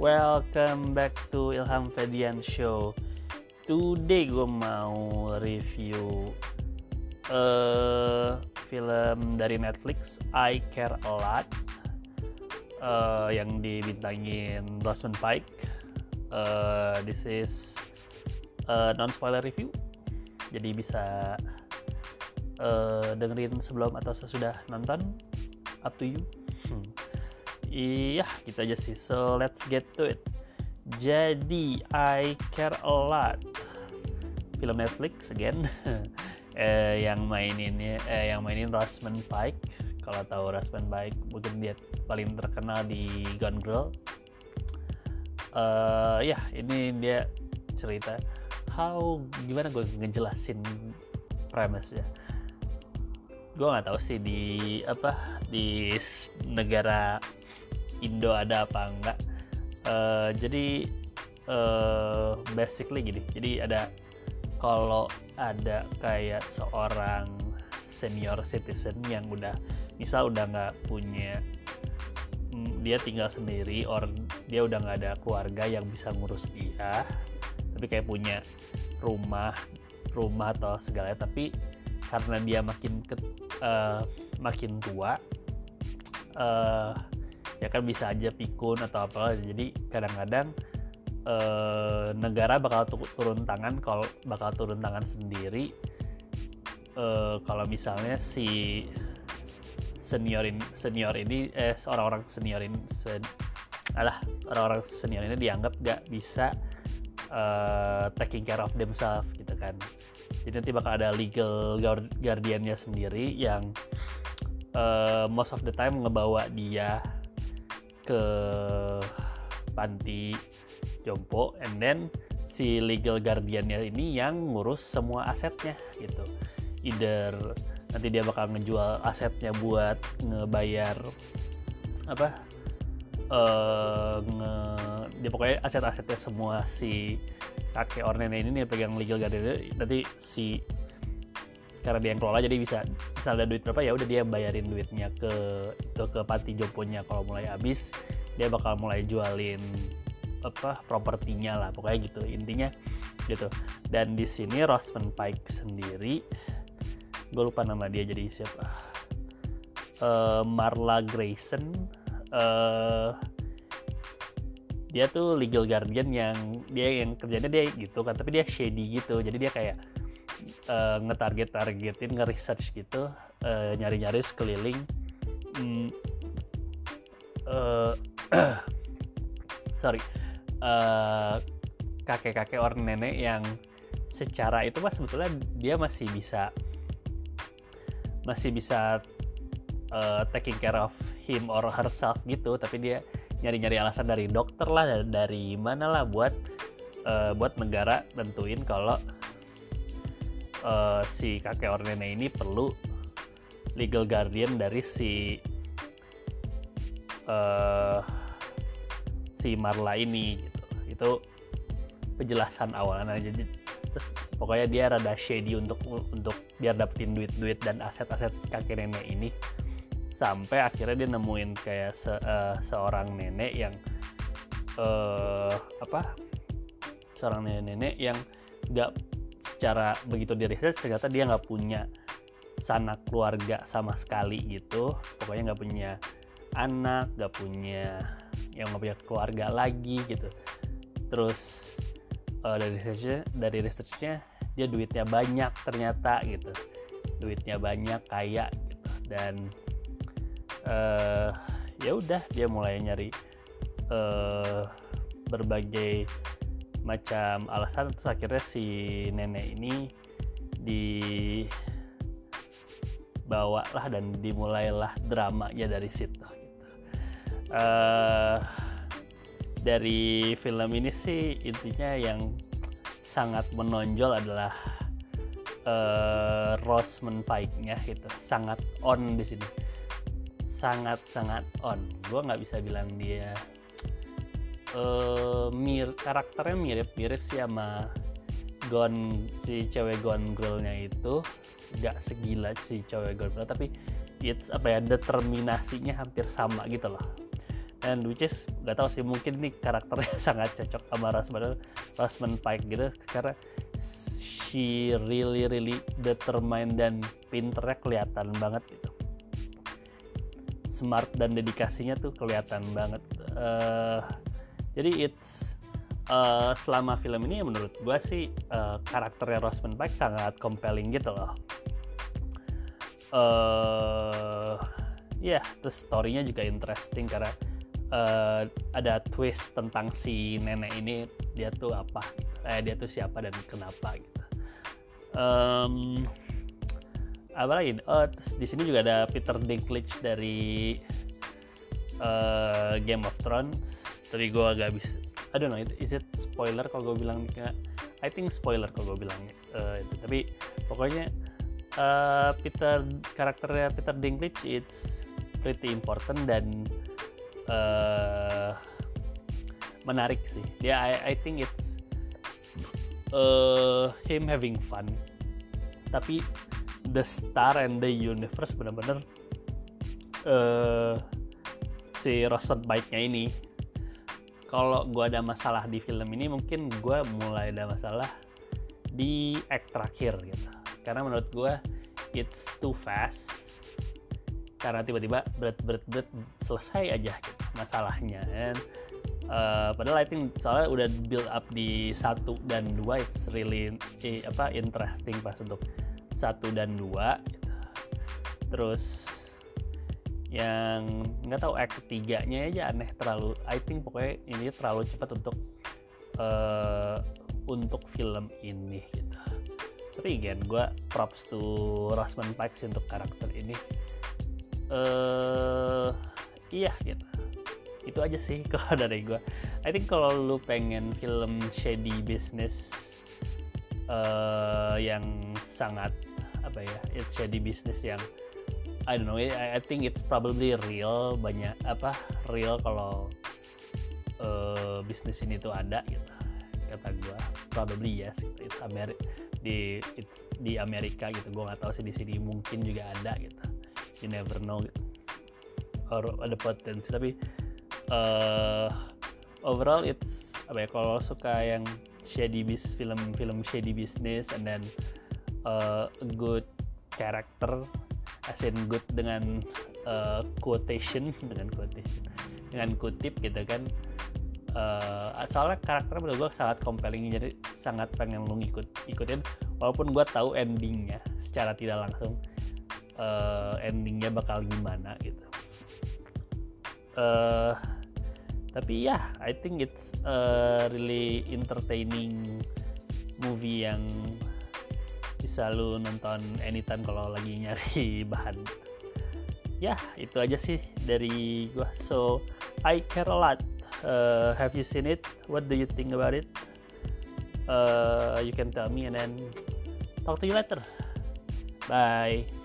Welcome back to Ilham Fedian Show. Today gue mau review uh, film dari Netflix I Care a Lot uh, yang dibintangin Rosamund Pike. Uh, this is uh, non spoiler review, jadi bisa uh, dengerin sebelum atau sesudah nonton. Up to you. Hmm iya gitu aja sih. So let's get to it. Jadi I Care a Lot. Film Netflix again. Eh, yang maininnya eh, yang mainin Rosamund Pike. Kalau tahu Rosamund Pike mungkin dia paling terkenal di Gone Girl. Uh, ya ini dia cerita. How gimana gue ngejelasin premise ya gue nggak tahu sih di apa di negara Indo ada apa enggak. Uh, jadi uh, basically gini. Jadi ada kalau ada kayak seorang senior citizen yang udah misal udah nggak punya mm, dia tinggal sendiri or dia udah nggak ada keluarga yang bisa ngurus dia tapi kayak punya rumah rumah atau segala tapi karena dia makin ke, uh, makin tua uh, kan bisa aja pikun atau apa. Jadi kadang-kadang eh, negara bakal turun tangan kalau bakal turun tangan sendiri. Eh, kalau misalnya si senior ini senior ini eh orang-orang senior ini sen, alah orang-orang senior ini dianggap gak bisa uh, taking care of themselves gitu kan. Jadi nanti bakal ada legal guardiannya sendiri yang uh, most of the time ngebawa dia ke panti jompo and then si legal guardiannya ini yang ngurus semua asetnya gitu. Either nanti dia bakal ngejual asetnya buat ngebayar apa uh, nge, dia pokoknya aset-asetnya semua si kakek or ini nih pegang legal guardian nanti si karena dia yang kelola jadi bisa misal ada duit berapa ya udah dia bayarin duitnya ke itu ke panti jomponya. Kalau mulai habis dia bakal mulai jualin apa propertinya lah pokoknya gitu intinya gitu. Dan di sini Rosman Pike sendiri gue lupa nama dia jadi siapa. Uh, Marla Grayson uh, dia tuh legal guardian yang dia yang kerjanya dia gitu kan tapi dia shady gitu. Jadi dia kayak uh, ngetarget-targetin nge-research gitu uh, nyari-nyari sekeliling. Hmm, uh, sorry uh, kakek-kakek orang nenek yang secara itu mas sebetulnya dia masih bisa masih bisa uh, taking care of him or herself gitu. Tapi dia nyari-nyari alasan dari dokter lah dari mana lah buat uh, buat negara tentuin kalau uh, si kakek or nenek ini perlu legal guardian dari si uh, si Marla ini gitu. Itu penjelasan awalnya. Jadi pokoknya dia rada shady untuk untuk biar dapetin duit-duit dan aset-aset kakek nenek ini. Sampai akhirnya dia nemuin kayak se, uh, seorang nenek yang uh, apa? Seorang nenek-nenek yang nggak secara begitu di research ternyata dia nggak punya sanak keluarga sama sekali gitu. Pokoknya nggak punya anak nggak punya yang nggak punya keluarga lagi gitu. Terus uh, dari researchnya dari researchnya dia duitnya banyak ternyata gitu. Duitnya banyak kaya gitu. Dan uh, ya udah dia mulai nyari uh, berbagai macam alasan terus akhirnya si nenek ini dibawa lah dan dimulailah dramanya dari situ uh, dari film ini sih intinya yang sangat menonjol adalah uh, Rosamund Pike-nya gitu. Sangat on di sini. Sangat sangat on. Gue nggak bisa bilang dia uh, mir karakternya mirip-mirip sih sama Gon si cewek Gone Girl-nya itu. Nggak segila si cewek Gone Girl tapi it's apa ya determinasinya hampir sama gitu loh. And which is gak tahu sih mungkin nih karakternya sangat cocok sama Rosamund Rosamund Pike gitu. Karena she really really determined dan pinternya kelihatan banget gitu. Smart dan dedikasinya tuh kelihatan banget. Uh, jadi it's uh, selama film ini menurut gue sih uh, karakternya Rosamund Pike sangat compelling gitu loh. Uh, ya yeah, terus storynya juga interesting karena uh, ada twist tentang si nenek ini dia tuh apa eh dia tuh siapa dan kenapa gitu. Um, apa lagi? Terus di sini juga ada Peter Dinklage dari uh, Game of Thrones tapi gue agak bisa I don't know is it spoiler kalau gue bilang kayak I think spoiler kalau gue bilang uh, itu. Tapi pokoknya uh, Peter karakternya Peter Dinklage it's pretty important dan uh, menarik sih. Dia I, I think it's uh, him having fun. Tapi the star and the universe benar-benar uh, si Rosen baiknya ini kalau gue ada masalah di film ini mungkin gue mulai ada masalah di act terakhir gitu. Karena menurut gue it's too fast. Karena tiba-tiba berat berat berat selesai aja gitu masalahnya uh, padahal I think soalnya udah build up di satu dan dua it's really eh, apa interesting pas untuk satu dan dua gitu. terus yang nggak tahu act ketiganya aja aneh terlalu I think pokoknya ini terlalu cepat untuk uh, untuk film ini gitu. Tapi again gue props to Rosman Pikes untuk karakter ini. Uh, iya gitu. Itu aja sih kalau dari gue I think kalau lu pengen film shady business uh, yang sangat apa ya shady business yang I don't know I, think it's probably real banyak apa real kalau uh, bisnis ini tuh ada gitu kata gue probably yes gitu. it's Ameri di it's di Amerika gitu gue nggak tahu sih di sini mungkin juga ada gitu you never know gitu. or ada potensi tapi uh, overall it's apa ya kalau suka yang shady bis film film shady business and then uh, good character as in good dengan uh, quotation dengan quotation dengan kutip gitu kan. Uh, soalnya karakternya menurut gue sangat compelling jadi sangat pengen lu ngikut ikutin. Walaupun gue tahu endingnya secara tidak langsung uh, endingnya bakal gimana gitu. Uh, tapi ya yeah, I think it's a really entertaining movie yang bisa lu nonton anytime kalau lagi nyari bahan. Ya itu aja sih dari gua. So I care a lot. Uh, have you seen it? What do you think about it? Uh, you can tell me and then talk to you later. Bye